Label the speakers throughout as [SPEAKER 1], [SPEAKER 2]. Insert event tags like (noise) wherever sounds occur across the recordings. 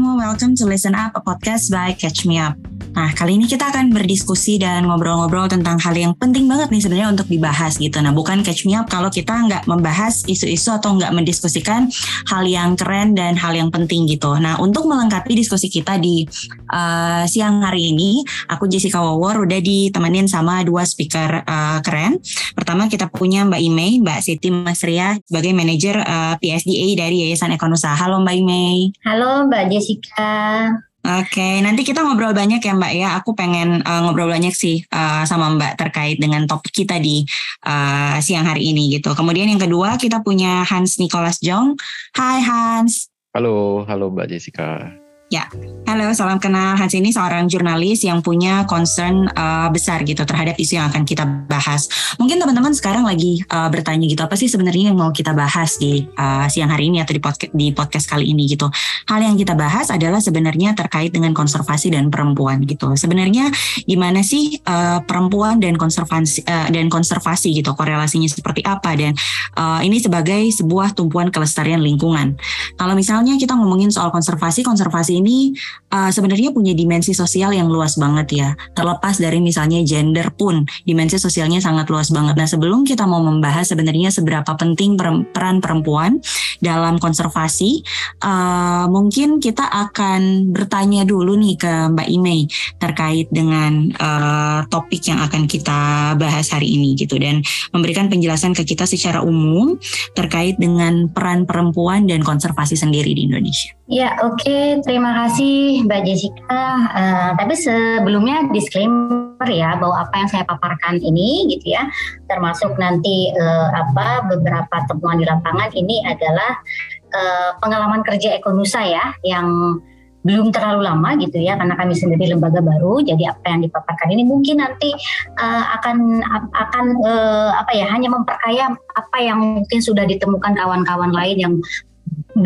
[SPEAKER 1] semua, welcome to Listen Up, a podcast by Catch Me Up. Nah, kali ini kita akan berdiskusi dan ngobrol-ngobrol tentang hal yang penting banget nih sebenarnya untuk dibahas gitu. Nah, bukan catch me up kalau kita nggak membahas isu-isu atau nggak mendiskusikan hal yang keren dan hal yang penting gitu. Nah, untuk melengkapi diskusi kita di uh, siang hari ini, aku Jessica Wawor udah ditemenin sama dua speaker uh, keren. Pertama kita punya Mbak Imei, Mbak Siti Masria sebagai manajer uh, PSDA dari Yayasan Ekonusa. Halo Mbak Imei.
[SPEAKER 2] Halo Mbak Jessica.
[SPEAKER 1] Oke, nanti kita ngobrol banyak ya Mbak ya. Aku pengen uh, ngobrol banyak sih uh, sama Mbak terkait dengan topik kita di uh, siang hari ini gitu. Kemudian yang kedua kita punya Hans Nicholas Jong. Hai Hans.
[SPEAKER 3] Halo, halo Mbak Jessica.
[SPEAKER 1] Ya, halo, salam kenal. Hans ini seorang jurnalis yang punya concern uh, besar gitu terhadap isu yang akan kita bahas. Mungkin teman-teman sekarang lagi uh, bertanya gitu, apa sih sebenarnya yang mau kita bahas di uh, siang hari ini atau di podcast, di podcast kali ini gitu. Hal yang kita bahas adalah sebenarnya terkait dengan konservasi dan perempuan gitu. Sebenarnya gimana sih uh, perempuan dan konservasi uh, dan konservasi gitu, korelasinya seperti apa dan uh, ini sebagai sebuah tumpuan kelestarian lingkungan. Kalau misalnya kita ngomongin soal konservasi, konservasi ini uh, sebenarnya punya dimensi sosial yang luas banget ya. Terlepas dari misalnya gender pun, dimensi sosialnya sangat luas banget. Nah, sebelum kita mau membahas sebenarnya seberapa penting peran perempuan dalam konservasi, uh, mungkin kita akan bertanya dulu nih ke Mbak Imei terkait dengan uh, topik yang akan kita bahas hari ini gitu dan memberikan penjelasan ke kita secara umum terkait dengan peran perempuan dan konservasi sendiri di Indonesia.
[SPEAKER 2] Ya, oke. Okay. Terima kasih Mbak Jessica. Uh, tapi sebelumnya disclaimer ya bahwa apa yang saya paparkan ini gitu ya, termasuk nanti uh, apa beberapa temuan di lapangan ini adalah uh, pengalaman kerja Ekonusa ya yang belum terlalu lama gitu ya karena kami sendiri lembaga baru jadi apa yang dipaparkan ini mungkin nanti uh, akan akan uh, apa ya hanya memperkaya apa yang mungkin sudah ditemukan kawan-kawan lain yang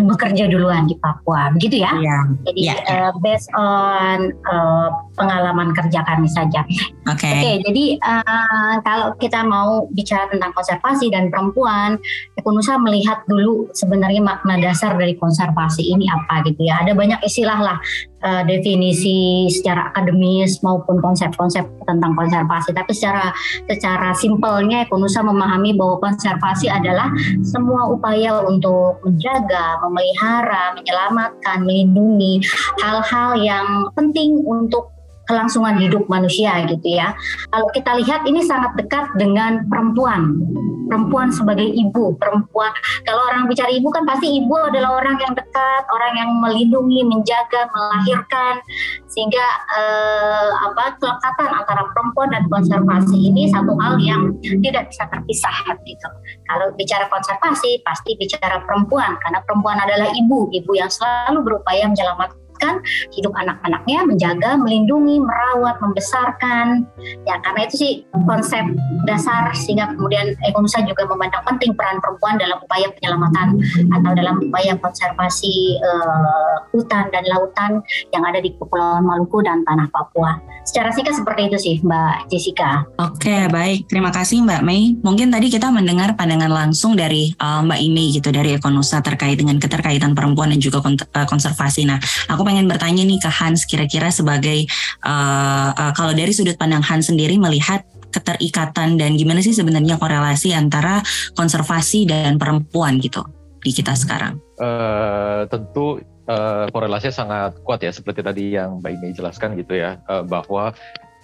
[SPEAKER 2] bekerja duluan di Papua, begitu ya? Iya. Jadi ya. Uh, based on uh, pengalaman kerja kami saja. Oke. Okay. Oke, okay, jadi uh, kalau kita mau bicara tentang konservasi dan perempuan, Ekunusa melihat dulu sebenarnya makna dasar dari konservasi ini apa gitu ya. Ada banyak istilah lah uh, definisi secara akademis maupun konsep-konsep tentang konservasi. Tapi secara secara simpelnya Ekunusa memahami bahwa konservasi adalah semua upaya untuk menjaga memelihara, menyelamatkan, melindungi hal-hal yang penting untuk kelangsungan hidup manusia gitu ya. Kalau kita lihat ini sangat dekat dengan perempuan. Perempuan sebagai ibu, perempuan. Kalau orang bicara ibu kan pasti ibu adalah orang yang dekat, orang yang melindungi, menjaga, melahirkan sehingga eh, apa kelekatan antara perempuan dan konservasi ini satu hal yang tidak bisa terpisah gitu. Kalau bicara konservasi pasti bicara perempuan karena perempuan adalah ibu, ibu yang selalu berupaya menyelamatkan menyelamatkan hidup anak-anaknya, menjaga, melindungi, merawat, membesarkan. Ya, karena itu sih konsep dasar sehingga kemudian Ekonusa juga memandang penting peran perempuan dalam upaya penyelamatan atau dalam upaya konservasi uh, hutan dan lautan yang ada di Kepulauan Maluku dan tanah Papua. Secara singkat seperti itu sih Mbak Jessica.
[SPEAKER 1] Oke, baik. Terima kasih Mbak Mei. Mungkin tadi kita mendengar pandangan langsung dari uh, Mbak Imei gitu dari Ekonusa terkait dengan keterkaitan perempuan dan juga eh, konservasi. Nah, aku pengen bertanya nih ke Hans kira-kira sebagai uh, uh, kalau dari sudut pandang Hans sendiri melihat keterikatan dan gimana sih sebenarnya korelasi antara konservasi dan perempuan gitu di kita sekarang?
[SPEAKER 3] Uh, tentu uh, korelasinya sangat kuat ya seperti tadi yang Mbak Ine jelaskan gitu ya uh, bahwa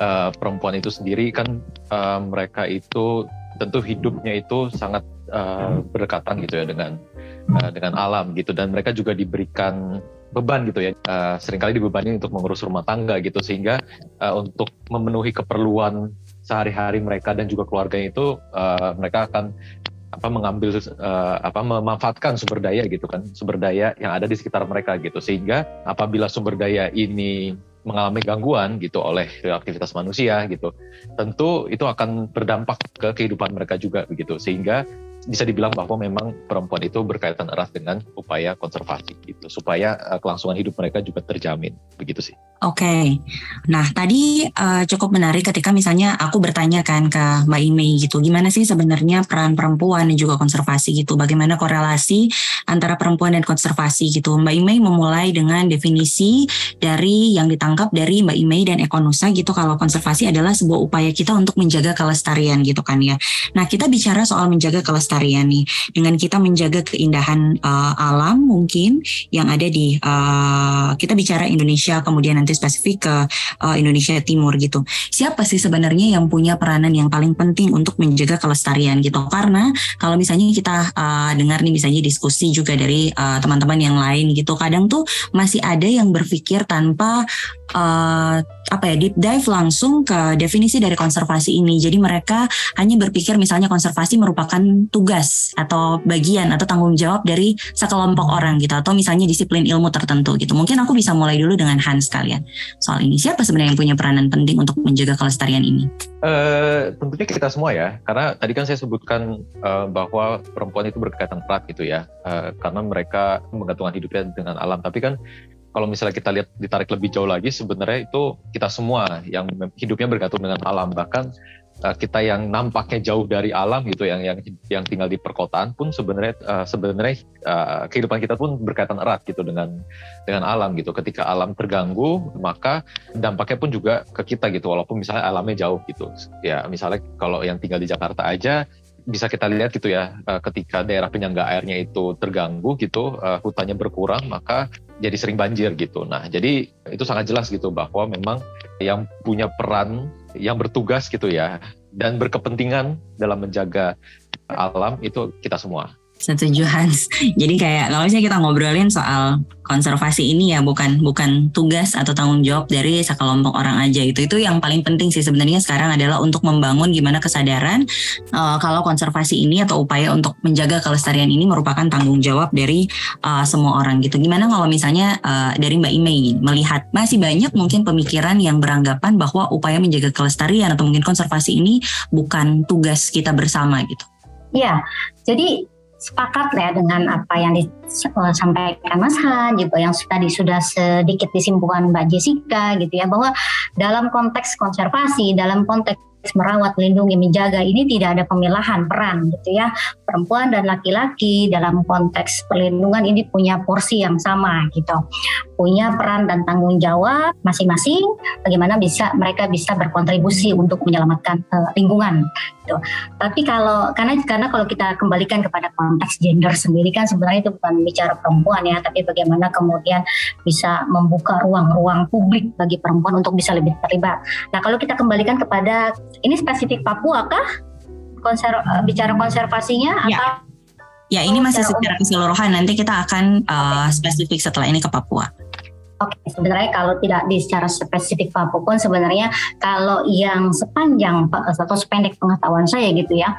[SPEAKER 3] uh, perempuan itu sendiri kan uh, mereka itu tentu hidupnya itu sangat uh, berdekatan gitu ya dengan uh, dengan alam gitu dan mereka juga diberikan beban gitu ya. Uh, sering kali dibebani untuk mengurus rumah tangga gitu sehingga uh, untuk memenuhi keperluan sehari-hari mereka dan juga keluarganya itu uh, mereka akan apa mengambil uh, apa memanfaatkan sumber daya gitu kan sumber daya yang ada di sekitar mereka gitu. Sehingga apabila sumber daya ini mengalami gangguan gitu oleh aktivitas manusia gitu tentu itu akan berdampak ke kehidupan mereka juga begitu. Sehingga bisa dibilang bahwa memang perempuan itu berkaitan erat dengan upaya konservasi gitu supaya uh, kelangsungan hidup mereka juga terjamin begitu sih.
[SPEAKER 1] Oke, okay. nah tadi uh, cukup menarik ketika misalnya aku bertanya kan ke Mbak Imei gitu, gimana sih sebenarnya peran perempuan dan juga konservasi gitu, bagaimana korelasi antara perempuan dan konservasi gitu. Mbak Imei memulai dengan definisi dari yang ditangkap dari Mbak Imei dan Ekonusa gitu, kalau konservasi adalah sebuah upaya kita untuk menjaga kelestarian gitu kan ya. Nah kita bicara soal menjaga kelestarian nih, dengan kita menjaga keindahan uh, alam mungkin yang ada di uh, kita bicara Indonesia kemudian nanti spesifik ke uh, Indonesia Timur gitu. Siapa sih sebenarnya yang punya peranan yang paling penting untuk menjaga kelestarian gitu? Karena kalau misalnya kita uh, dengar nih misalnya diskusi juga dari teman-teman uh, yang lain gitu, kadang tuh masih ada yang berpikir tanpa uh, apa ya deep dive langsung ke definisi dari konservasi ini. Jadi mereka hanya berpikir misalnya konservasi merupakan tugas atau bagian atau tanggung jawab dari sekelompok orang gitu atau misalnya disiplin ilmu tertentu gitu. Mungkin aku bisa mulai dulu dengan Hans kalian soal ini. Siapa sebenarnya yang punya peranan penting untuk menjaga kelestarian ini?
[SPEAKER 3] Uh, tentunya kita semua ya, karena tadi kan saya sebutkan uh, bahwa perempuan itu berkaitan erat gitu ya, uh, karena mereka menggantungkan hidupnya dengan alam. Tapi kan kalau misalnya kita lihat ditarik lebih jauh lagi sebenarnya itu kita semua yang hidupnya bergantung dengan alam. Bahkan uh, kita yang nampaknya jauh dari alam gitu yang yang yang tinggal di perkotaan pun sebenarnya uh, sebenarnya uh, kehidupan kita pun berkaitan erat gitu dengan dengan alam gitu. Ketika alam terganggu maka dampaknya pun juga ke kita gitu walaupun misalnya alamnya jauh gitu. Ya misalnya kalau yang tinggal di Jakarta aja bisa kita lihat gitu ya ketika daerah penyangga airnya itu terganggu gitu hutannya berkurang maka jadi sering banjir gitu. Nah, jadi itu sangat jelas gitu bahwa memang yang punya peran, yang bertugas gitu ya, dan berkepentingan dalam menjaga alam itu kita semua.
[SPEAKER 1] Setuju Hans. (laughs) Jadi kayak kalau misalnya kita ngobrolin soal konservasi ini ya bukan bukan tugas atau tanggung jawab dari sekelompok orang aja itu itu yang paling penting sih sebenarnya sekarang adalah untuk membangun gimana kesadaran uh, kalau konservasi ini atau upaya untuk menjaga kelestarian ini merupakan tanggung jawab dari uh, semua orang gitu. Gimana kalau misalnya uh, dari Mbak Imei melihat masih banyak mungkin pemikiran yang beranggapan bahwa upaya menjaga kelestarian atau mungkin konservasi ini bukan tugas kita bersama gitu.
[SPEAKER 2] Ya, jadi sepakat ya dengan apa yang disampaikan Mas Han juga yang tadi sudah sedikit disimpulkan Mbak Jessica gitu ya bahwa dalam konteks konservasi dalam konteks merawat, melindungi, menjaga ini tidak ada pemilahan peran gitu ya. Perempuan dan laki-laki dalam konteks perlindungan ini punya porsi yang sama gitu. Punya peran dan tanggung jawab masing-masing bagaimana bisa mereka bisa berkontribusi untuk menyelamatkan uh, lingkungan gitu. Tapi kalau karena karena kalau kita kembalikan kepada konteks gender sendiri kan sebenarnya itu bukan bicara perempuan ya, tapi bagaimana kemudian bisa membuka ruang-ruang publik bagi perempuan untuk bisa lebih terlibat. Nah, kalau kita kembalikan kepada ini spesifik Papua kah? Konser, uh, bicara konservasinya
[SPEAKER 1] ya. atau? Ya, ini masih secara keseluruhan. Nanti kita akan uh, spesifik setelah ini ke Papua.
[SPEAKER 2] Oke, okay, sebenarnya kalau tidak di secara spesifik Papua pun sebenarnya kalau yang sepanjang atau sependek pengetahuan saya gitu ya,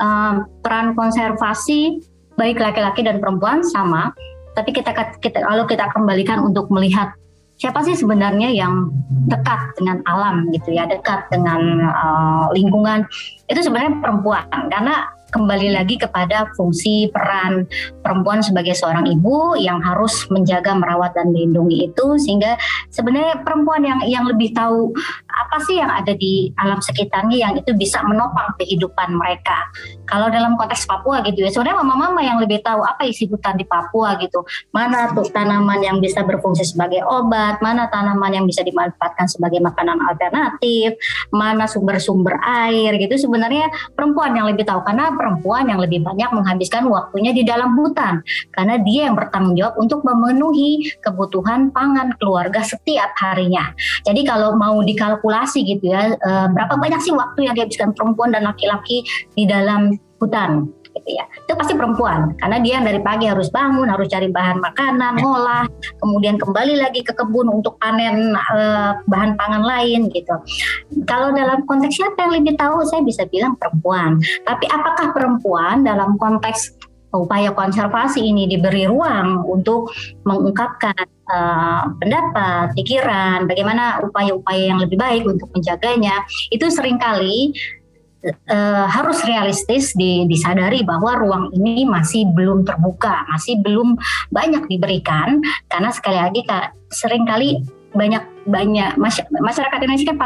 [SPEAKER 2] um, peran konservasi baik laki-laki dan perempuan sama, tapi kita kita kalau kita kembalikan untuk melihat siapa sih sebenarnya yang dekat dengan alam gitu ya, dekat dengan uh, lingkungan. Itu sebenarnya perempuan karena kembali lagi kepada fungsi peran perempuan sebagai seorang ibu yang harus menjaga, merawat dan melindungi itu. Sehingga sebenarnya perempuan yang yang lebih tahu apa sih yang ada di alam sekitarnya yang itu bisa menopang kehidupan mereka. Kalau dalam konteks Papua gitu ya, sebenarnya mama-mama yang lebih tahu apa isi hutan di Papua gitu. Mana tuh tanaman yang bisa berfungsi sebagai obat, mana tanaman yang bisa dimanfaatkan sebagai makanan alternatif, mana sumber-sumber air gitu. Sebenarnya perempuan yang lebih tahu karena perempuan yang lebih banyak menghabiskan waktunya di dalam hutan karena dia yang bertanggung jawab untuk memenuhi kebutuhan pangan keluarga setiap harinya. Jadi kalau mau dikalkulasi gitu ya, eh, berapa banyak sih waktu yang dihabiskan perempuan dan laki-laki di dalam hutan gitu ya. Itu pasti perempuan karena dia yang dari pagi harus bangun, harus cari bahan makanan, ngolah, kemudian kembali lagi ke kebun untuk panen uh, bahan pangan lain gitu. Kalau dalam konteks siapa yang lebih tahu saya bisa bilang perempuan. Tapi apakah perempuan dalam konteks upaya konservasi ini diberi ruang untuk mengungkapkan uh, pendapat, pikiran, bagaimana upaya-upaya yang lebih baik untuk menjaganya, itu sering kali uh, harus realistis disadari bahwa ruang ini masih belum terbuka, masih belum banyak diberikan karena sekali lagi kak sering kali banyak banyak masyarakat Indonesia kan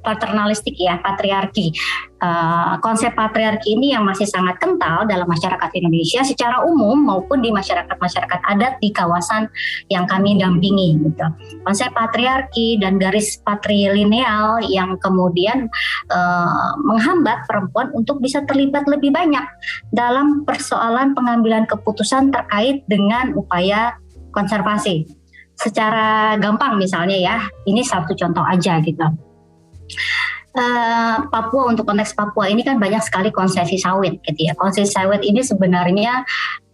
[SPEAKER 2] paternalistik ya, patriarki. Uh, konsep patriarki ini yang masih sangat kental dalam masyarakat Indonesia secara umum maupun di masyarakat-masyarakat adat di kawasan yang kami dampingi gitu. Konsep patriarki dan garis patrilineal yang kemudian uh, menghambat perempuan untuk bisa terlibat lebih banyak dalam persoalan pengambilan keputusan terkait dengan upaya konservasi. Secara gampang misalnya ya, ini satu contoh aja gitu uh, Papua untuk konteks Papua ini kan banyak sekali konsesi sawit gitu ya. Konsesi sawit ini sebenarnya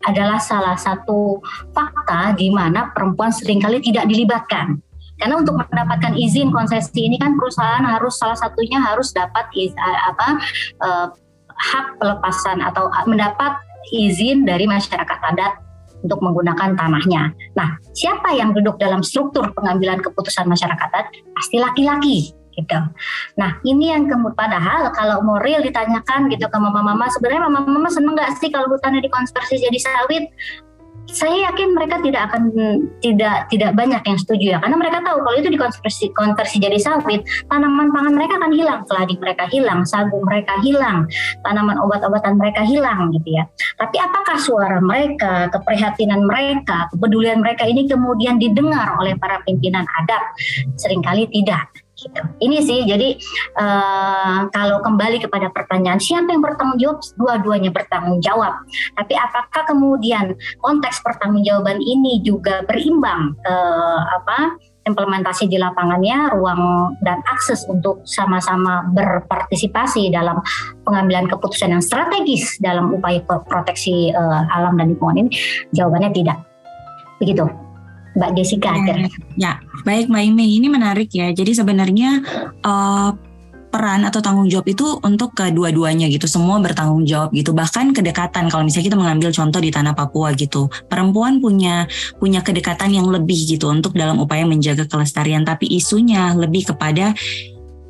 [SPEAKER 2] adalah salah satu fakta di mana perempuan sering kali tidak dilibatkan. Karena untuk mendapatkan izin konsesi ini kan perusahaan harus salah satunya harus dapat iz, apa uh, hak pelepasan atau mendapat izin dari masyarakat adat untuk menggunakan tanahnya. Nah, siapa yang duduk dalam struktur pengambilan keputusan masyarakat adat? Pasti laki-laki gitu. Nah ini yang kemudian padahal kalau mau real ditanyakan gitu ke mama-mama sebenarnya mama-mama seneng nggak sih kalau hutannya dikonversi jadi sawit? Saya yakin mereka tidak akan tidak tidak banyak yang setuju ya karena mereka tahu kalau itu dikonversi konversi jadi sawit tanaman pangan mereka akan hilang keladi mereka hilang sagu mereka hilang tanaman obat-obatan mereka hilang gitu ya tapi apakah suara mereka keprihatinan mereka kepedulian mereka ini kemudian didengar oleh para pimpinan adat sering kali tidak Gitu. Ini sih jadi uh, kalau kembali kepada pertanyaan siapa yang bertanggung jawab, dua-duanya bertanggung jawab. Tapi apakah kemudian konteks pertanggungjawaban ini juga berimbang uh, apa implementasi di lapangannya, ruang dan akses untuk sama-sama berpartisipasi dalam pengambilan keputusan yang strategis dalam upaya proteksi uh, alam dan lingkungan ini? Jawabannya tidak. Begitu. Mbak Jessica
[SPEAKER 1] ya, ya, baik Mbak Ime. Ini menarik ya. Jadi sebenarnya uh, peran atau tanggung jawab itu untuk kedua-duanya gitu. Semua bertanggung jawab gitu. Bahkan kedekatan kalau misalnya kita mengambil contoh di tanah Papua gitu. Perempuan punya punya kedekatan yang lebih gitu untuk dalam upaya menjaga kelestarian. Tapi isunya lebih kepada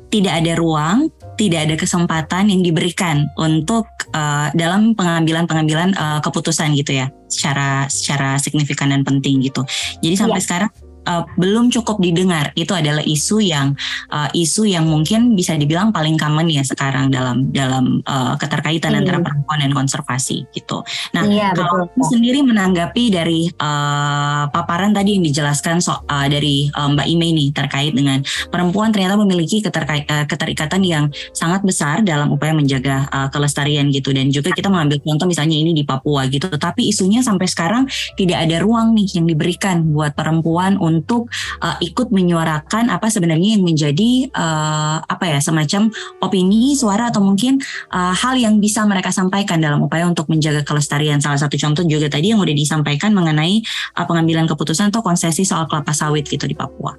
[SPEAKER 1] tidak ada ruang tidak ada kesempatan yang diberikan untuk uh, dalam pengambilan-pengambilan uh, keputusan gitu ya secara secara signifikan dan penting gitu. Jadi sampai ya. sekarang uh, belum cukup didengar. Itu adalah isu yang uh, isu yang mungkin bisa dibilang paling common ya sekarang dalam dalam uh, keterkaitan hmm. antara perempuan dan konservasi gitu. Nah, iya, kalau betul. sendiri menanggapi dari uh, paparan tadi yang dijelaskan so, uh, dari uh, Mbak Ime nih terkait dengan perempuan ternyata memiliki uh, keterikatan yang sangat besar dalam upaya menjaga uh, kelestarian gitu dan juga kita mengambil contoh misalnya ini di Papua gitu. Tapi isunya sampai sekarang tidak ada ruang nih yang diberikan buat perempuan untuk uh, ikut menyuarakan apa sebenarnya yang menjadi uh, apa ya semacam opini, suara atau mungkin uh, hal yang bisa mereka sampaikan dalam upaya untuk menjaga kelestarian. Salah satu contoh juga tadi yang udah disampaikan mengenai uh, pengambilan keputusan atau konsesi soal kelapa sawit gitu di Papua.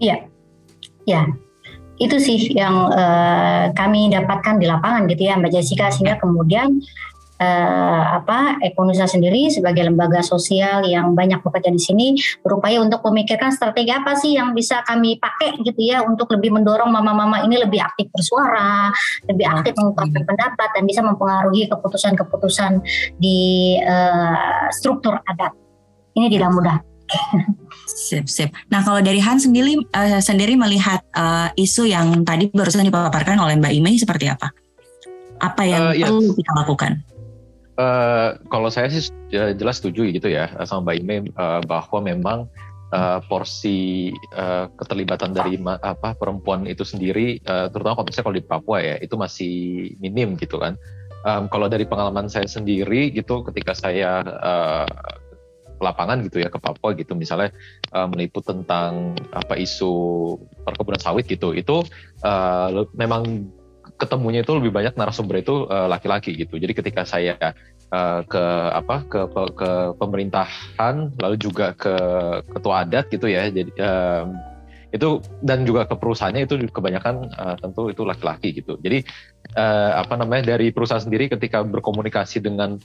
[SPEAKER 2] Iya, ya itu sih yang uh, kami dapatkan di lapangan gitu ya Mbak Jessica sehingga kemudian uh, apa Ekonusa sendiri sebagai lembaga sosial yang banyak bekerja di sini berupaya untuk memikirkan strategi apa sih yang bisa kami pakai gitu ya untuk lebih mendorong mama-mama ini lebih aktif bersuara, lebih aktif mengungkapkan pendapat dan bisa mempengaruhi keputusan-keputusan di uh, struktur adat. Ini tidak mudah.
[SPEAKER 1] Sip, sip. Nah, kalau dari Han sendiri uh, sendiri melihat uh, isu yang tadi barusan dipaparkan oleh Mbak Ime seperti apa? Apa yang uh, perlu kita lakukan?
[SPEAKER 3] Uh, kalau saya sih jelas setuju gitu ya sama Mbak Ime uh, bahwa memang uh, porsi uh, keterlibatan dari apa perempuan itu sendiri, uh, terutama konteksnya kalau di Papua ya, itu masih minim gitu kan. Um, kalau dari pengalaman saya sendiri gitu, ketika saya uh, lapangan gitu ya ke Papua gitu, misalnya uh, meliput tentang apa isu perkebunan sawit gitu, itu uh, memang ketemunya itu lebih banyak narasumber itu eh, laki-laki uh, gitu. Jadi ketika saya uh, ke apa ke, ke pemerintahan lalu juga ke ketua adat gitu ya. Jadi um, itu dan juga ke perusahaannya itu kebanyakan uh, tentu itu laki-laki gitu. Jadi uh, apa namanya dari perusahaan sendiri ketika berkomunikasi dengan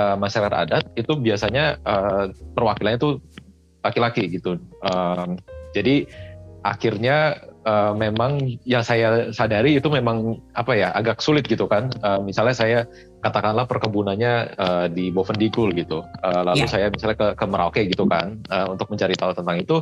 [SPEAKER 3] uh, masyarakat adat itu biasanya uh, perwakilannya itu laki-laki gitu. Um, jadi akhirnya uh, memang yang saya sadari itu memang apa ya agak sulit gitu kan. Uh, misalnya saya katakanlah perkebunannya uh, di Bovendigul gitu, uh, lalu yeah. saya misalnya ke, ke Merauke gitu kan uh, untuk mencari tahu tentang itu,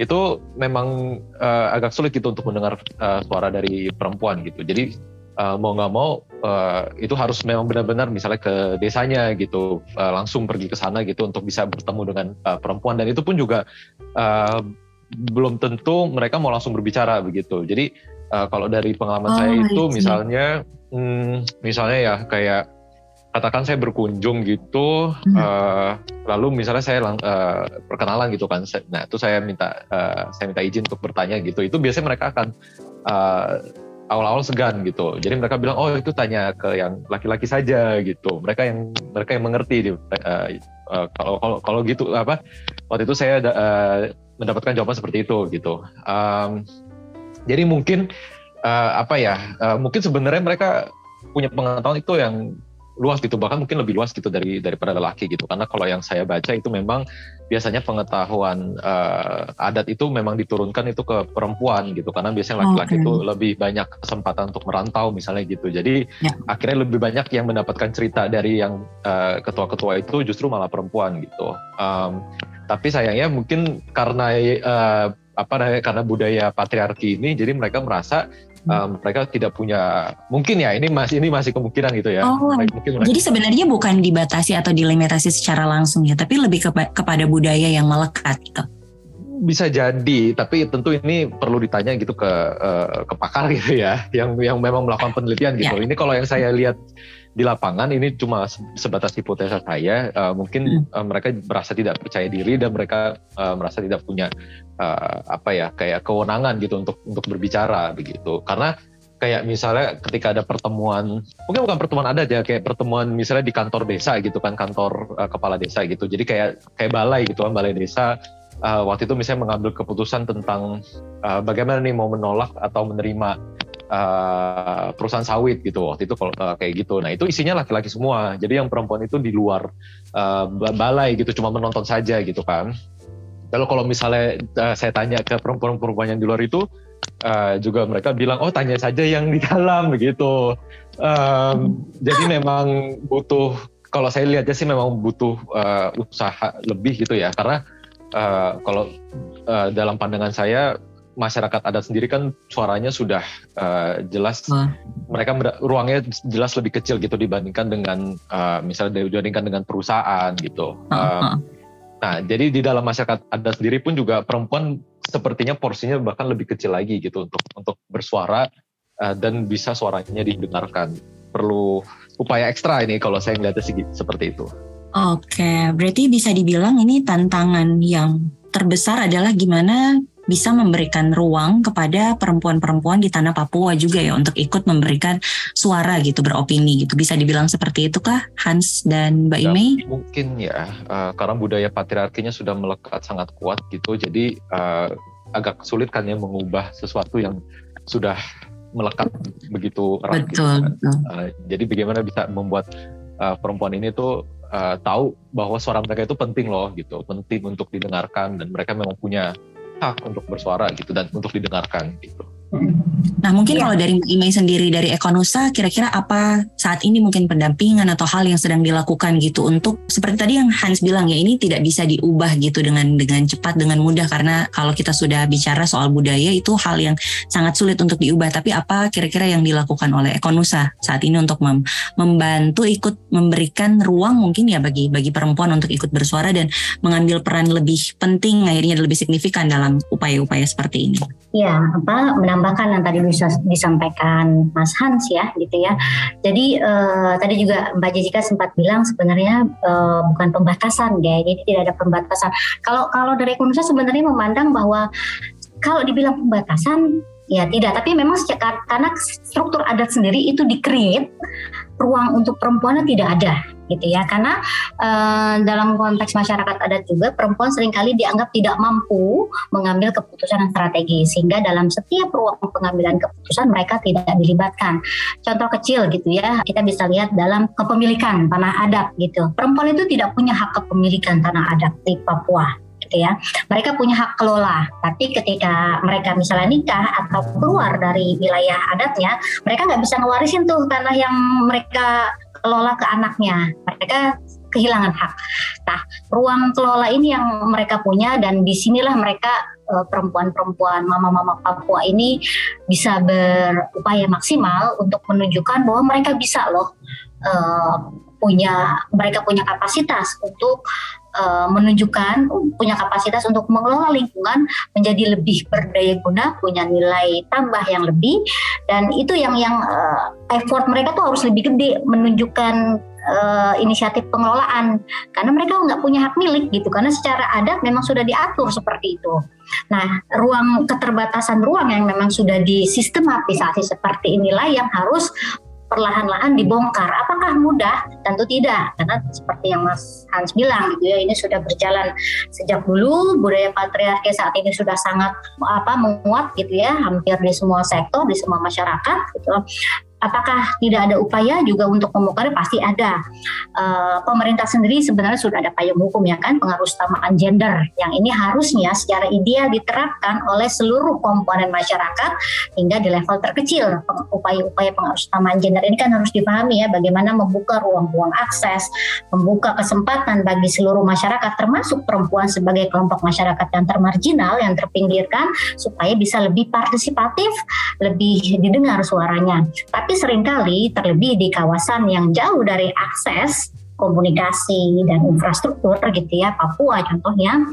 [SPEAKER 3] itu memang uh, agak sulit gitu untuk mendengar uh, suara dari perempuan gitu. Jadi uh, mau nggak mau uh, itu harus memang benar-benar misalnya ke desanya gitu, uh, langsung pergi ke sana gitu untuk bisa bertemu dengan uh, perempuan dan itu pun juga uh, belum tentu mereka mau langsung berbicara begitu. Jadi uh, kalau dari pengalaman oh, saya itu misalnya, hmm, misalnya ya kayak katakan saya berkunjung gitu, hmm. uh, lalu misalnya saya uh, perkenalan gitu kan, nah itu saya minta uh, saya minta izin untuk bertanya gitu, itu biasanya mereka akan uh, awal-awal segan gitu. Jadi mereka bilang oh itu tanya ke yang laki-laki saja gitu. Mereka yang mereka yang mengerti. Uh, uh, kalau kalau kalau gitu apa? Waktu itu saya uh, mendapatkan jawaban seperti itu gitu. Um, jadi mungkin uh, apa ya? Uh, mungkin sebenarnya mereka punya pengetahuan itu yang luas gitu bahkan mungkin lebih luas gitu dari daripada lelaki gitu karena kalau yang saya baca itu memang biasanya pengetahuan uh, adat itu memang diturunkan itu ke perempuan gitu karena biasanya laki-laki okay. itu lebih banyak kesempatan untuk merantau misalnya gitu jadi ya. akhirnya lebih banyak yang mendapatkan cerita dari yang ketua ketua-ketua itu justru malah perempuan gitu um, tapi sayangnya mungkin karena uh, apa karena budaya patriarki ini jadi mereka merasa um, mereka tidak punya mungkin ya ini masih ini masih kemungkinan gitu ya. Oh,
[SPEAKER 1] mungkin jadi sebenarnya bukan dibatasi atau dilimitasi secara langsung ya, tapi lebih kepa kepada budaya yang melekat gitu.
[SPEAKER 3] Bisa jadi, tapi tentu ini perlu ditanya gitu ke uh, ke pakar (laughs) gitu ya, yang yang memang melakukan penelitian gitu. Ya. Ini kalau yang saya lihat di lapangan ini cuma sebatas hipotesa saya uh, mungkin hmm. uh, mereka merasa tidak percaya diri dan mereka uh, merasa tidak punya uh, apa ya kayak kewenangan gitu untuk untuk berbicara begitu karena kayak misalnya ketika ada pertemuan mungkin bukan pertemuan ada aja kayak pertemuan misalnya di kantor desa gitu kan kantor uh, kepala desa gitu jadi kayak kayak balai gitu kan balai desa uh, waktu itu misalnya mengambil keputusan tentang uh, bagaimana nih mau menolak atau menerima uh, perusahaan sawit gitu waktu itu kalau uh, kayak gitu. Nah itu isinya laki-laki semua. Jadi yang perempuan itu di luar uh, balai gitu, cuma menonton saja gitu kan. Lalu kalau misalnya uh, saya tanya ke perempuan-perempuan yang di luar itu, uh, juga mereka bilang oh tanya saja yang di dalam begitu. Um, jadi memang butuh kalau saya lihatnya sih memang butuh uh, usaha lebih gitu ya karena uh, kalau uh, dalam pandangan saya masyarakat adat sendiri kan suaranya sudah uh, jelas uh. mereka ruangnya jelas lebih kecil gitu dibandingkan dengan uh, misalnya dibandingkan dengan perusahaan gitu. Uh. Nah, jadi di dalam masyarakat adat sendiri pun juga perempuan sepertinya porsinya bahkan lebih kecil lagi gitu untuk untuk bersuara uh, dan bisa suaranya didengarkan. Perlu upaya ekstra ini kalau saya melihatnya seperti itu.
[SPEAKER 1] Oke, berarti bisa dibilang ini tantangan yang terbesar adalah gimana bisa memberikan ruang kepada perempuan-perempuan di tanah Papua juga ya untuk ikut memberikan suara gitu beropini gitu bisa dibilang seperti itu kah Hans dan Mbak Ime?
[SPEAKER 3] Mungkin ya uh, karena budaya patriarkinya sudah melekat sangat kuat gitu jadi uh, agak sulit kan ya mengubah sesuatu yang sudah melekat begitu erat gitu kan. Uh, jadi bagaimana bisa membuat uh, perempuan ini tuh uh, tahu bahwa suara mereka itu penting loh gitu, penting untuk didengarkan dan mereka memang punya hak untuk bersuara gitu dan untuk didengarkan gitu.
[SPEAKER 1] Nah mungkin ya. kalau dari Imei sendiri dari Ekonusa kira-kira apa saat ini mungkin pendampingan atau hal yang sedang dilakukan gitu untuk seperti tadi yang Hans bilang ya ini tidak bisa diubah gitu dengan dengan cepat dengan mudah karena kalau kita sudah bicara soal budaya itu hal yang sangat sulit untuk diubah tapi apa kira-kira yang dilakukan oleh Ekonusa saat ini untuk mem membantu ikut memberikan ruang mungkin ya bagi bagi perempuan untuk ikut bersuara dan mengambil peran lebih penting akhirnya lebih signifikan dalam upaya-upaya seperti ini.
[SPEAKER 2] Ya apa menambahkan yang tadi bisa disampaikan Mas Hans ya gitu ya. Jadi uh, tadi juga Mbak Jessica sempat bilang sebenarnya uh, bukan pembatasan ya, jadi tidak ada pembatasan. Kalau kalau dari Indonesia sebenarnya memandang bahwa kalau dibilang pembatasan Ya tidak, tapi memang sejak karena struktur adat sendiri itu dikreat ruang untuk perempuannya tidak ada gitu ya. Karena uh, dalam konteks masyarakat adat juga perempuan sering kali dianggap tidak mampu mengambil keputusan yang strategis sehingga dalam setiap ruang pengambilan keputusan mereka tidak dilibatkan. Contoh kecil gitu ya kita bisa lihat dalam kepemilikan tanah adat gitu. Perempuan itu tidak punya hak kepemilikan tanah adat di Papua gitu ya. Mereka punya hak kelola, tapi ketika mereka misalnya nikah atau keluar dari wilayah adatnya, mereka nggak bisa ngewarisin tuh tanah yang mereka kelola ke anaknya. Mereka kehilangan hak. Nah, ruang kelola ini yang mereka punya dan di sinilah mereka eh, perempuan-perempuan mama-mama Papua ini bisa berupaya maksimal untuk menunjukkan bahwa mereka bisa loh uh, punya mereka punya kapasitas untuk uh, menunjukkan punya kapasitas untuk mengelola lingkungan menjadi lebih berdaya guna, punya nilai tambah yang lebih dan itu yang yang uh, effort mereka tuh harus lebih gede menunjukkan uh, inisiatif pengelolaan karena mereka nggak punya hak milik gitu karena secara adat memang sudah diatur seperti itu. Nah, ruang keterbatasan ruang yang memang sudah disistematisasi seperti inilah yang harus perlahan-lahan dibongkar. Apakah mudah? Tentu tidak, karena seperti yang Mas Hans bilang gitu ya, ini sudah berjalan sejak dulu budaya patriarki saat ini sudah sangat apa menguat gitu ya, hampir di semua sektor, di semua masyarakat gitu apakah tidak ada upaya juga untuk membongkar pasti ada. Uh, pemerintah sendiri sebenarnya sudah ada payung hukum ya kan pengaruh utamaan gender yang ini harusnya secara ideal diterapkan oleh seluruh komponen masyarakat hingga di level terkecil. Upaya-upaya pengaruh utamaan gender ini kan harus dipahami ya bagaimana membuka ruang-ruang akses, membuka kesempatan bagi seluruh masyarakat termasuk perempuan sebagai kelompok masyarakat yang termarginal yang terpinggirkan supaya bisa lebih partisipatif, lebih didengar suaranya. Tapi tapi sering kali terlebih di kawasan yang jauh dari akses komunikasi dan infrastruktur gitu ya Papua contohnya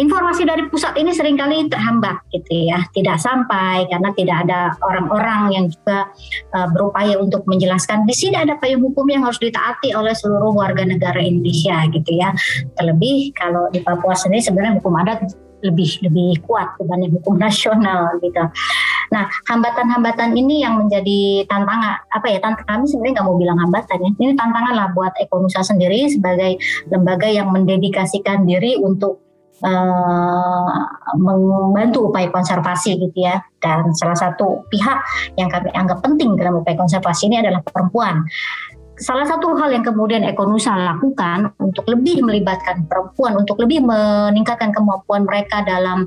[SPEAKER 2] informasi dari pusat ini sering kali terhambat gitu ya. Tidak sampai karena tidak ada orang-orang yang juga uh, berupaya untuk menjelaskan. Di sini ada payung hukum yang harus ditaati oleh seluruh warga negara Indonesia gitu ya. Terlebih kalau di Papua sendiri sebenarnya hukum adat lebih lebih kuat dibanding hukum nasional gitu Nah, hambatan-hambatan ini yang menjadi tantangan apa ya? Tantangan kami sebenarnya nggak mau bilang hambatan ya. Ini tantangan lah buat Ekonusa sendiri sebagai lembaga yang mendedikasikan diri untuk uh, membantu upaya konservasi gitu ya. Dan salah satu pihak yang kami anggap penting dalam upaya konservasi ini adalah perempuan salah satu hal yang kemudian Ekonusa lakukan untuk lebih melibatkan perempuan, untuk lebih meningkatkan kemampuan mereka dalam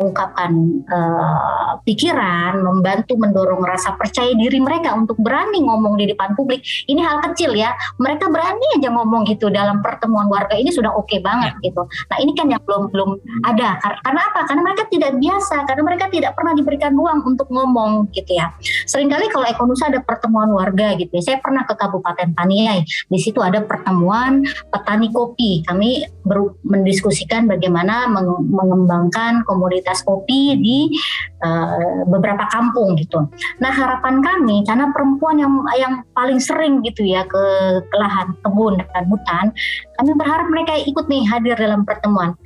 [SPEAKER 2] mengungkapkan uh, pikiran, membantu mendorong rasa percaya diri mereka untuk berani ngomong di depan publik. Ini hal kecil ya. Mereka berani aja ngomong gitu dalam pertemuan warga ini sudah oke okay banget ya. gitu. Nah ini kan yang belum belum ada. Karena apa? Karena mereka tidak biasa. Karena mereka tidak pernah diberikan ruang untuk ngomong gitu ya. Seringkali kalau Ekonusa ada pertemuan warga gitu. ya. Saya pernah ke Kabupaten Paniai. Di situ ada pertemuan petani kopi. Kami mendiskusikan bagaimana mengembangkan komoditas komunitas kopi di uh, beberapa kampung gitu. Nah harapan kami karena perempuan yang yang paling sering gitu ya ke, ke lahan kebun dan hutan, kami berharap mereka ikut nih hadir dalam pertemuan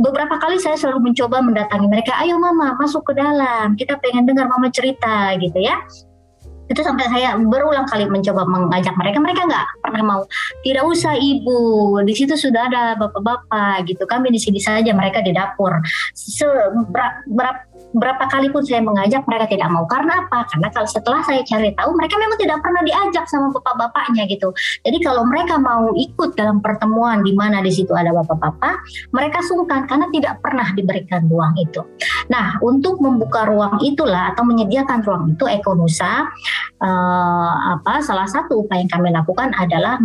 [SPEAKER 2] beberapa kali saya selalu mencoba mendatangi mereka, ayo mama masuk ke dalam, kita pengen dengar mama cerita gitu ya itu sampai saya berulang kali mencoba mengajak mereka. Mereka nggak pernah mau. Tidak usah ibu. Di situ sudah ada bapak-bapak gitu. Kami di sini saja mereka di dapur. Seberapa, berapa kali pun saya mengajak mereka tidak mau. Karena apa? Karena kalau setelah saya cari tahu mereka memang tidak pernah diajak sama bapak-bapaknya gitu. Jadi kalau mereka mau ikut dalam pertemuan di mana di situ ada bapak-bapak mereka sungkan karena tidak pernah diberikan ruang itu. Nah untuk membuka ruang itulah atau menyediakan ruang itu Ekonusa uh, apa salah satu upaya yang kami lakukan adalah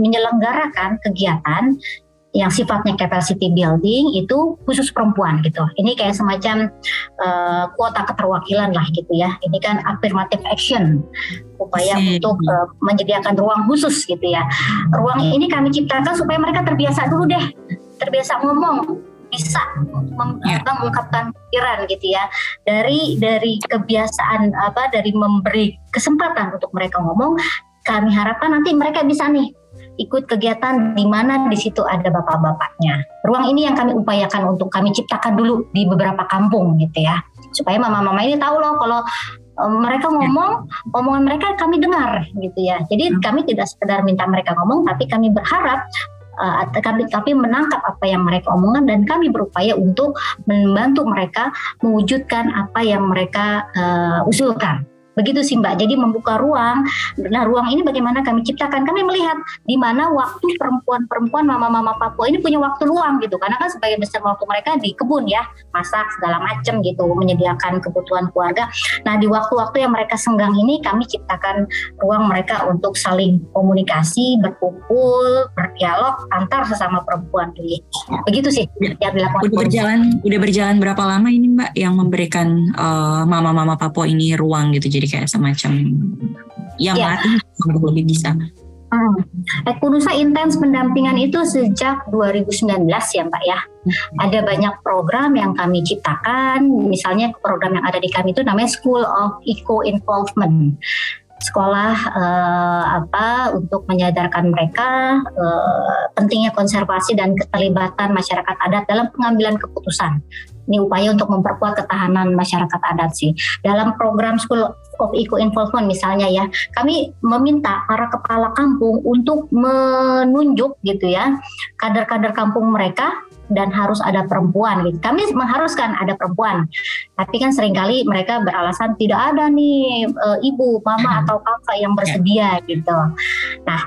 [SPEAKER 2] menyelenggarakan kegiatan yang sifatnya capacity building itu khusus perempuan gitu. Ini kayak semacam uh, kuota keterwakilan lah gitu ya. Ini kan affirmative action upaya untuk uh, menyediakan ruang khusus gitu ya. Ruang ini kami ciptakan supaya mereka terbiasa dulu deh, terbiasa ngomong bisa ya. mengungkapkan pikiran gitu ya dari dari kebiasaan apa dari memberi kesempatan untuk mereka ngomong kami harapkan nanti mereka bisa nih ikut kegiatan di mana di situ ada bapak-bapaknya. Ruang ini yang kami upayakan untuk kami ciptakan dulu di beberapa kampung gitu ya. Supaya mama-mama ini tahu loh kalau um, mereka ngomong, omongan mereka kami dengar gitu ya. Jadi hmm. kami tidak sekedar minta mereka ngomong, tapi kami berharap uh, kami tapi menangkap apa yang mereka omongkan dan kami berupaya untuk membantu mereka mewujudkan apa yang mereka uh, usulkan Begitu sih Mbak. Jadi membuka ruang. Nah ruang ini bagaimana kami ciptakan? Kami melihat di mana waktu perempuan-perempuan mama-mama Papua ini punya waktu luang gitu. Karena kan sebagai besar waktu mereka di kebun ya, masak segala macam gitu, menyediakan kebutuhan keluarga. Nah di waktu-waktu yang mereka senggang ini kami ciptakan ruang mereka untuk saling komunikasi, berkumpul, berdialog antar sesama perempuan. Begitu sih yang dilakukan.
[SPEAKER 1] Udah berjalan, udah berjalan berapa lama ini Mbak yang memberikan uh, mama-mama Papua ini ruang gitu, jadi kayak semacam yang ya. melatih lebih bisa.
[SPEAKER 2] Hmm. Ekunusa intens pendampingan itu sejak 2019 ya Mbak ya. Hmm. Ada banyak program yang kami ciptakan, misalnya program yang ada di kami itu namanya School of Eco Involvement sekolah uh, apa untuk menyadarkan mereka uh, pentingnya konservasi dan keterlibatan masyarakat adat dalam pengambilan keputusan. Ini upaya untuk memperkuat ketahanan masyarakat adat sih. Dalam program School of Eco Involvement misalnya ya, kami meminta para kepala kampung untuk menunjuk gitu ya kader-kader kampung mereka dan harus ada perempuan gitu. Kami mengharuskan ada perempuan. Tapi kan sering kali mereka beralasan tidak ada nih e, ibu, mama atau kakak yang bersedia gitu. Nah,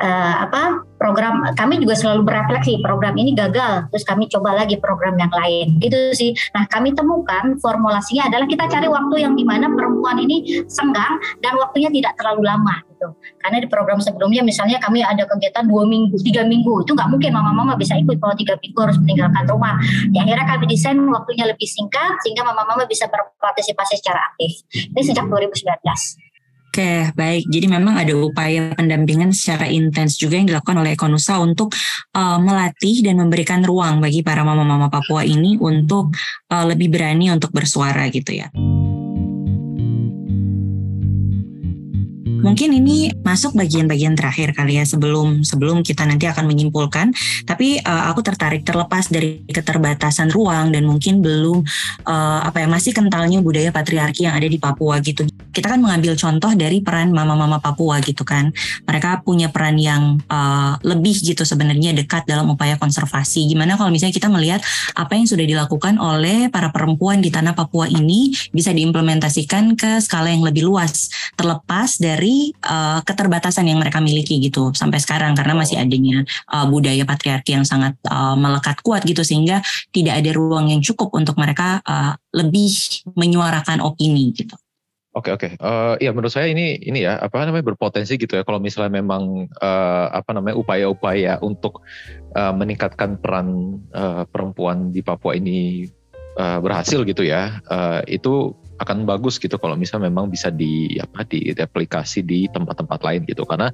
[SPEAKER 2] uh, apa program kami juga selalu berefleksi program ini gagal terus kami coba lagi program yang lain. Gitu sih. Nah kami temukan formulasinya adalah kita cari waktu yang di mana perempuan ini senggang dan waktunya tidak terlalu lama gitu. Karena di program sebelumnya misalnya kami ada kegiatan dua minggu tiga minggu itu nggak mungkin mama-mama bisa ikut kalau tiga minggu harus meninggalkan rumah. Ya akhirnya kami desain waktunya lebih singkat sehingga mama-mama bisa berpartisipasi secara aktif. Ini sejak 2019
[SPEAKER 1] Oke, baik. Jadi memang ada upaya pendampingan secara intens juga yang dilakukan oleh Ekonusa untuk uh, melatih dan memberikan ruang bagi para mama-mama Papua ini untuk uh, lebih berani untuk bersuara gitu ya. Mungkin ini masuk bagian-bagian terakhir kali ya sebelum sebelum kita nanti akan menyimpulkan. Tapi uh, aku tertarik terlepas dari keterbatasan ruang dan mungkin belum uh, apa ya masih kentalnya budaya patriarki yang ada di Papua gitu. Kita kan mengambil contoh dari peran mama-mama Papua gitu kan. Mereka punya peran yang uh, lebih gitu sebenarnya dekat dalam upaya konservasi. Gimana kalau misalnya kita melihat apa yang sudah dilakukan oleh para perempuan di tanah Papua ini bisa diimplementasikan ke skala yang lebih luas terlepas dari uh, keterbatasan yang mereka miliki gitu sampai sekarang karena masih adanya uh, budaya patriarki yang sangat uh, melekat kuat gitu sehingga tidak ada ruang yang cukup untuk mereka uh, lebih menyuarakan opini gitu.
[SPEAKER 3] Oke okay, oke, okay. uh, ya menurut saya ini ini ya apa namanya berpotensi gitu ya kalau misalnya memang uh, apa namanya upaya-upaya untuk uh, meningkatkan peran uh, perempuan di Papua ini uh, berhasil gitu ya, uh, itu akan bagus gitu kalau misalnya memang bisa di apa direplikasi di tempat-tempat lain gitu. Karena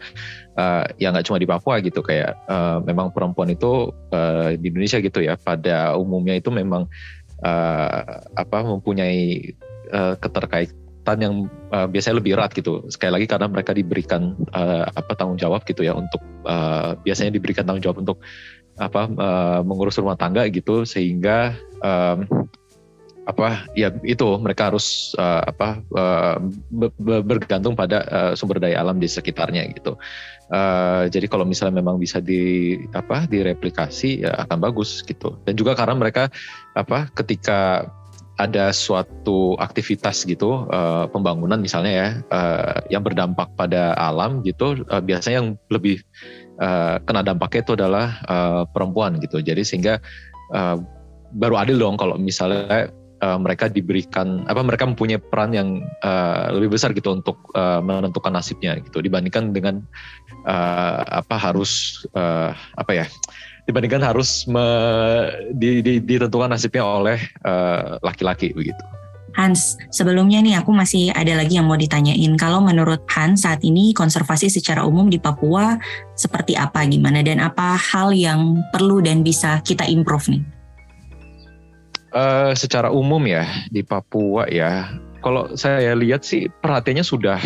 [SPEAKER 3] uh, ya nggak cuma di Papua gitu kayak uh, memang perempuan itu uh, di Indonesia gitu ya pada umumnya itu memang uh, apa mempunyai uh, keterkaitan yang uh, biasanya lebih erat gitu. Sekali lagi karena mereka diberikan uh, apa tanggung jawab gitu ya untuk uh, biasanya diberikan tanggung jawab untuk apa uh, mengurus rumah tangga gitu sehingga um, apa ya itu mereka harus uh, apa uh, bergantung pada uh, sumber daya alam di sekitarnya gitu. Uh, jadi kalau misalnya memang bisa di apa direplikasi ya akan bagus gitu. Dan juga karena mereka apa ketika ada suatu aktivitas gitu uh, pembangunan misalnya ya uh, yang berdampak pada alam gitu uh, biasanya yang lebih uh, kena dampaknya itu adalah uh, perempuan gitu. Jadi sehingga uh, baru adil dong kalau misalnya uh, mereka diberikan apa mereka mempunyai peran yang uh, lebih besar gitu untuk uh, menentukan nasibnya gitu dibandingkan dengan uh, apa harus uh, apa ya dibandingkan harus me, di, di, ditentukan nasibnya oleh laki-laki uh, begitu.
[SPEAKER 1] Hans, sebelumnya nih aku masih ada lagi yang mau ditanyain. Kalau menurut Hans saat ini konservasi secara umum di Papua seperti apa, gimana, dan apa hal yang perlu dan bisa kita improve nih?
[SPEAKER 3] Uh, secara umum ya di Papua ya, kalau saya lihat sih perhatiannya sudah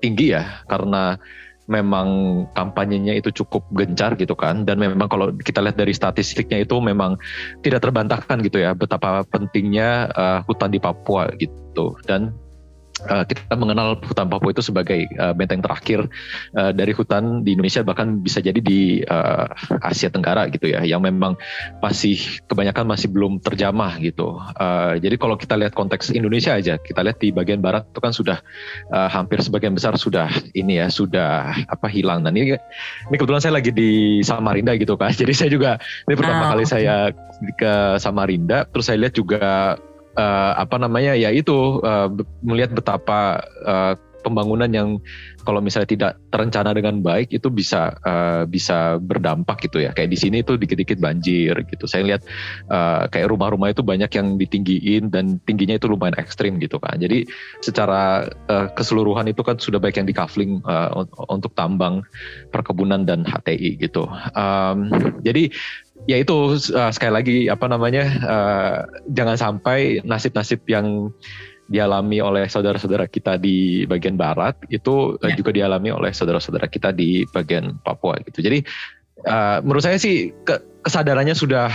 [SPEAKER 3] tinggi ya karena memang kampanyenya itu cukup gencar gitu kan. Dan memang kalau kita lihat dari statistiknya itu memang tidak terbantahkan gitu ya betapa pentingnya uh, hutan di Papua gitu. Dan uh, kita mengenal hutan Papua itu sebagai uh, benteng terakhir uh, dari hutan di Indonesia bahkan bisa jadi di uh, Asia Tenggara gitu ya yang memang masih kebanyakan masih belum terjamah gitu. Uh, jadi kalau kita lihat konteks Indonesia aja, kita lihat di bagian barat itu kan sudah uh, hampir sebagian besar sudah ini ya sudah apa hilang. Dan ini ini kebetulan saya lagi di Samarinda gitu kan. (laughs) Jadi saya juga ini pertama oh, kali saya ke Samarinda, terus saya lihat juga uh, apa namanya ya itu uh, melihat betapa uh, pembangunan yang kalau misalnya tidak terencana dengan baik itu bisa uh, bisa berdampak gitu ya. Kayak di sini itu dikit-dikit banjir gitu. Saya lihat uh, kayak rumah-rumah itu banyak yang ditinggiin dan tingginya itu lumayan ekstrim gitu kan jadi secara uh, keseluruhan itu kan sudah baik yang di kafling uh, untuk tambang perkebunan dan HTI gitu. Um, jadi ya itu uh, sekali lagi apa namanya uh, jangan sampai nasib-nasib yang dialami oleh saudara-saudara kita di bagian barat itu ya. juga dialami oleh saudara-saudara kita di bagian Papua gitu. Jadi uh, menurut saya sih ke, kesadarannya sudah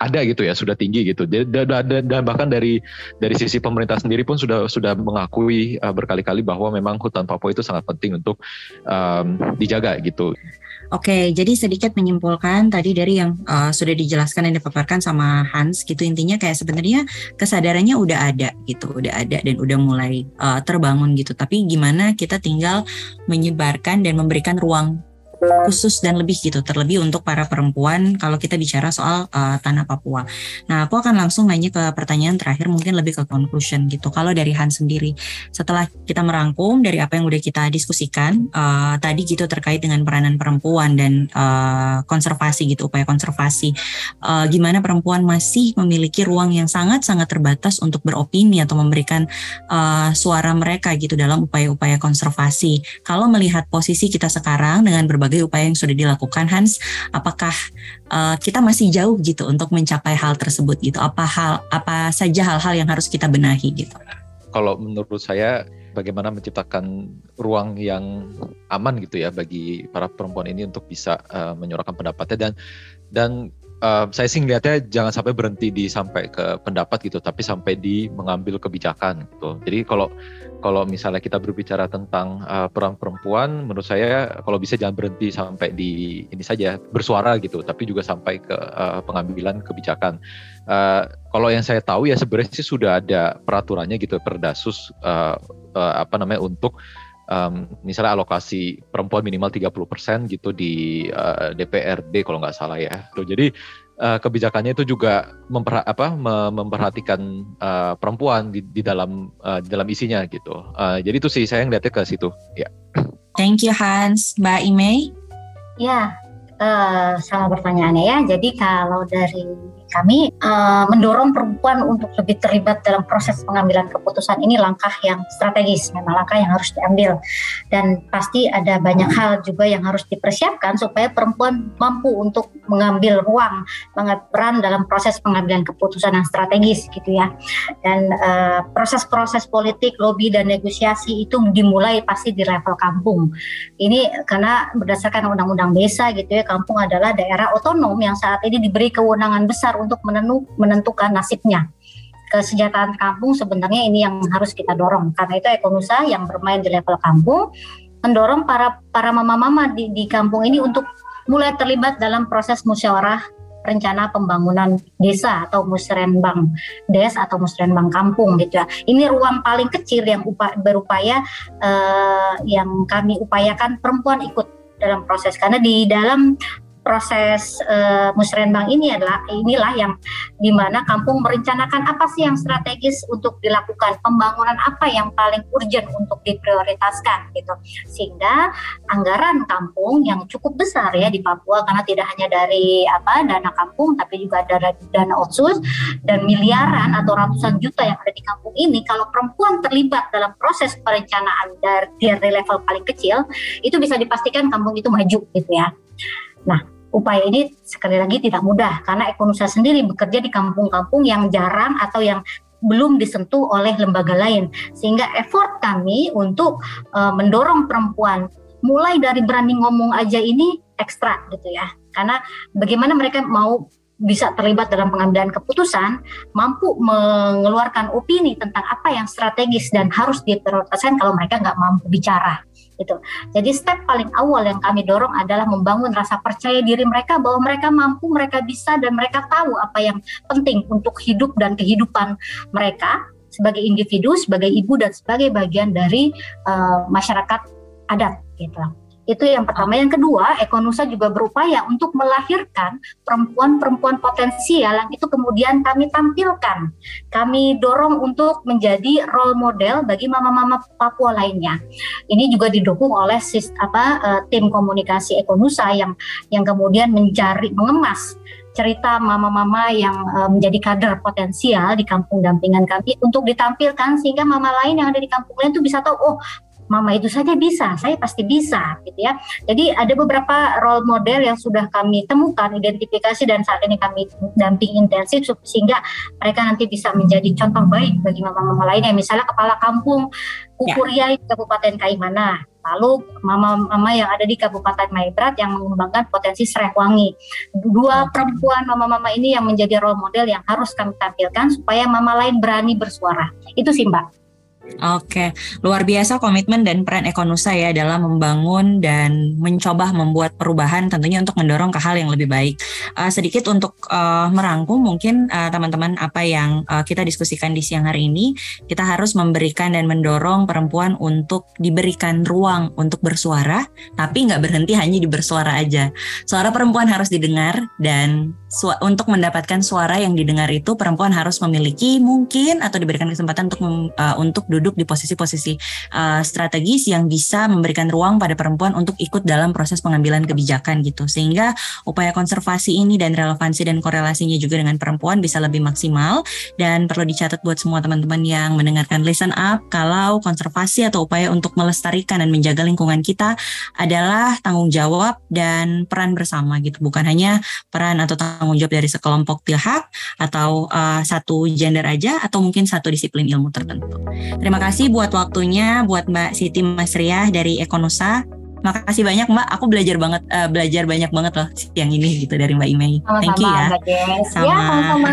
[SPEAKER 3] ada gitu ya, sudah tinggi gitu. Dan, bahkan dari dari sisi pemerintah sendiri pun sudah sudah mengakui uh, berkali-kali bahwa memang hutan Papua itu sangat penting untuk um, dijaga gitu.
[SPEAKER 1] Oke, jadi sedikit menyimpulkan tadi dari yang uh, sudah dijelaskan dan dipaparkan sama Hans gitu intinya kayak sebenarnya kesadarannya udah ada gitu, udah ada dan udah mulai uh, terbangun gitu. Tapi gimana kita tinggal menyebarkan dan memberikan ruang khusus dan lebih gitu terlebih untuk para perempuan kalau kita bicara soal uh, tanah Papua. Nah, aku akan langsung nanya ke pertanyaan terakhir mungkin lebih ke conclusion gitu. Kalau dari Han sendiri, setelah kita merangkum dari apa yang udah kita diskusikan uh, tadi gitu terkait dengan peranan perempuan dan uh, konservasi gitu, upaya konservasi, uh, gimana perempuan masih memiliki ruang yang sangat-sangat terbatas untuk beropini atau memberikan uh, suara mereka gitu dalam upaya-upaya konservasi. Kalau melihat posisi kita sekarang dengan berbagai berbagai upaya yang sudah dilakukan Hans. Apakah uh, kita masih jauh gitu untuk mencapai hal tersebut gitu? Apa hal apa saja hal-hal yang harus kita benahi gitu?
[SPEAKER 3] Kalau menurut saya bagaimana menciptakan ruang yang aman gitu ya bagi para perempuan ini untuk bisa uh, menyuarakan pendapatnya dan dan saya sih ngeliatnya jangan sampai berhenti di sampai ke pendapat gitu tapi sampai di mengambil kebijakan gitu jadi kalau kalau misalnya kita berbicara tentang uh, perang perempuan, menurut saya kalau bisa jangan berhenti sampai di ini saja bersuara gitu, tapi juga sampai ke uh, pengambilan kebijakan. Uh, kalau yang saya tahu ya sebenarnya sih sudah ada peraturannya gitu, perdasus uh, uh, apa namanya untuk um, misalnya alokasi perempuan minimal 30% gitu di uh, DPRD kalau nggak salah ya. Tuh, jadi uh, kebijakannya itu juga memper, apa, memperhatikan uh, perempuan di, di dalam uh, di dalam isinya gitu. Uh, jadi itu sih saya ngeliatnya ke situ. Ya.
[SPEAKER 1] Thank you Hans, Mbak Ime.
[SPEAKER 2] Ya, uh, sama pertanyaannya ya. Jadi kalau dari kami uh, mendorong perempuan untuk lebih terlibat dalam proses pengambilan keputusan ini langkah yang strategis, memang langkah yang harus diambil dan pasti ada banyak hal juga yang harus dipersiapkan supaya perempuan mampu untuk mengambil ruang, mengambil peran dalam proses pengambilan keputusan yang strategis gitu ya. Dan uh, proses-proses politik, lobby dan negosiasi itu dimulai pasti di level kampung. Ini karena berdasarkan undang-undang desa gitu ya, kampung adalah daerah otonom yang saat ini diberi kewenangan besar untuk menentukan nasibnya. Kesejahteraan kampung sebenarnya ini yang harus kita dorong. Karena itu Ekonusa yang bermain di level kampung mendorong para para mama-mama di, di kampung ini untuk mulai terlibat dalam proses musyawarah rencana pembangunan desa atau musrenbang des atau musrenbang kampung gitu ya. Ini ruang paling kecil yang upa, berupaya uh, yang kami upayakan perempuan ikut dalam proses. Karena di dalam proses uh, musrenbang ini adalah inilah yang di mana kampung merencanakan apa sih yang strategis untuk dilakukan pembangunan apa yang paling urgent untuk diprioritaskan gitu. Sehingga anggaran kampung yang cukup besar ya di Papua karena tidak hanya dari apa dana kampung tapi juga ada dana otsus dan miliaran atau ratusan juta yang ada di kampung ini kalau perempuan terlibat dalam proses perencanaan dari, dari level paling kecil itu bisa dipastikan kampung itu maju gitu ya Nah, upaya ini sekali lagi tidak mudah karena Ekonusa sendiri bekerja di kampung-kampung yang jarang atau yang belum disentuh oleh lembaga lain sehingga effort kami untuk uh, mendorong perempuan mulai dari berani ngomong aja ini ekstra gitu ya karena bagaimana mereka mau bisa terlibat dalam pengambilan keputusan, mampu mengeluarkan opini tentang apa yang strategis dan harus diprioritaskan kalau mereka nggak mampu bicara. Gitu. Jadi step paling awal yang kami dorong adalah membangun rasa percaya diri mereka bahwa mereka mampu, mereka bisa dan mereka tahu apa yang penting untuk hidup dan kehidupan mereka sebagai individu, sebagai ibu dan sebagai bagian dari uh, masyarakat adat gitu. Itu yang pertama. Yang kedua, Ekonusa juga berupaya untuk melahirkan perempuan-perempuan potensial yang itu kemudian kami tampilkan. Kami dorong untuk menjadi role model bagi mama-mama Papua lainnya. Ini juga didukung oleh sis, apa uh, tim komunikasi Ekonusa yang yang kemudian mencari mengemas cerita mama-mama yang uh, menjadi kader potensial di kampung dampingan kami untuk ditampilkan sehingga mama lain yang ada di kampung lain itu bisa tahu oh mama itu saja bisa, saya pasti bisa gitu ya. Jadi ada beberapa role model yang sudah kami temukan, identifikasi dan saat ini kami damping intensif sehingga mereka nanti bisa menjadi contoh baik bagi mama-mama lainnya. Misalnya kepala kampung Kukuria ya. Kabupaten Kaimana, lalu mama-mama yang ada di Kabupaten Maibrat yang mengembangkan potensi serai wangi. Dua perempuan mama-mama ini yang menjadi role model yang harus kami tampilkan supaya mama lain berani bersuara. Itu sih Mbak.
[SPEAKER 1] Oke, luar biasa komitmen dan peran Ekonusa ya dalam membangun dan mencoba membuat perubahan tentunya untuk mendorong ke hal yang lebih baik. Uh, sedikit untuk uh, merangkum mungkin uh, teman-teman apa yang uh, kita diskusikan di siang hari ini, kita harus memberikan dan mendorong perempuan untuk diberikan ruang untuk bersuara, tapi nggak berhenti hanya di bersuara aja. Suara perempuan harus didengar dan untuk mendapatkan suara yang didengar itu perempuan harus memiliki mungkin atau diberikan kesempatan untuk uh, untuk di posisi-posisi uh, strategis yang bisa memberikan ruang pada perempuan untuk ikut dalam proses pengambilan kebijakan gitu. Sehingga upaya konservasi ini dan relevansi dan korelasinya juga dengan perempuan bisa lebih maksimal. Dan perlu dicatat buat semua teman-teman yang mendengarkan listen up kalau konservasi atau upaya untuk melestarikan dan menjaga lingkungan kita adalah tanggung jawab dan peran bersama gitu. Bukan hanya peran atau tanggung jawab dari sekelompok pihak atau uh, satu gender aja atau mungkin satu disiplin ilmu tertentu. Terima kasih buat waktunya buat Mbak Siti Masriah dari Ekonusa. Makasih banyak Mbak, aku belajar banget uh, belajar banyak banget loh siang ini gitu dari Mbak Imei.
[SPEAKER 2] Thank you ya.
[SPEAKER 1] Sama ya, sama-sama.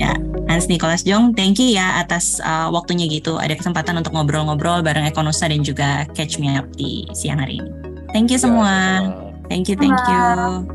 [SPEAKER 1] Ya, Hans Nicholas Jong, thank you ya atas uh, waktunya gitu. Ada kesempatan untuk ngobrol-ngobrol bareng Ekonusa dan juga Catch Me Up di siang hari ini. Thank you semua. Thank you, thank you.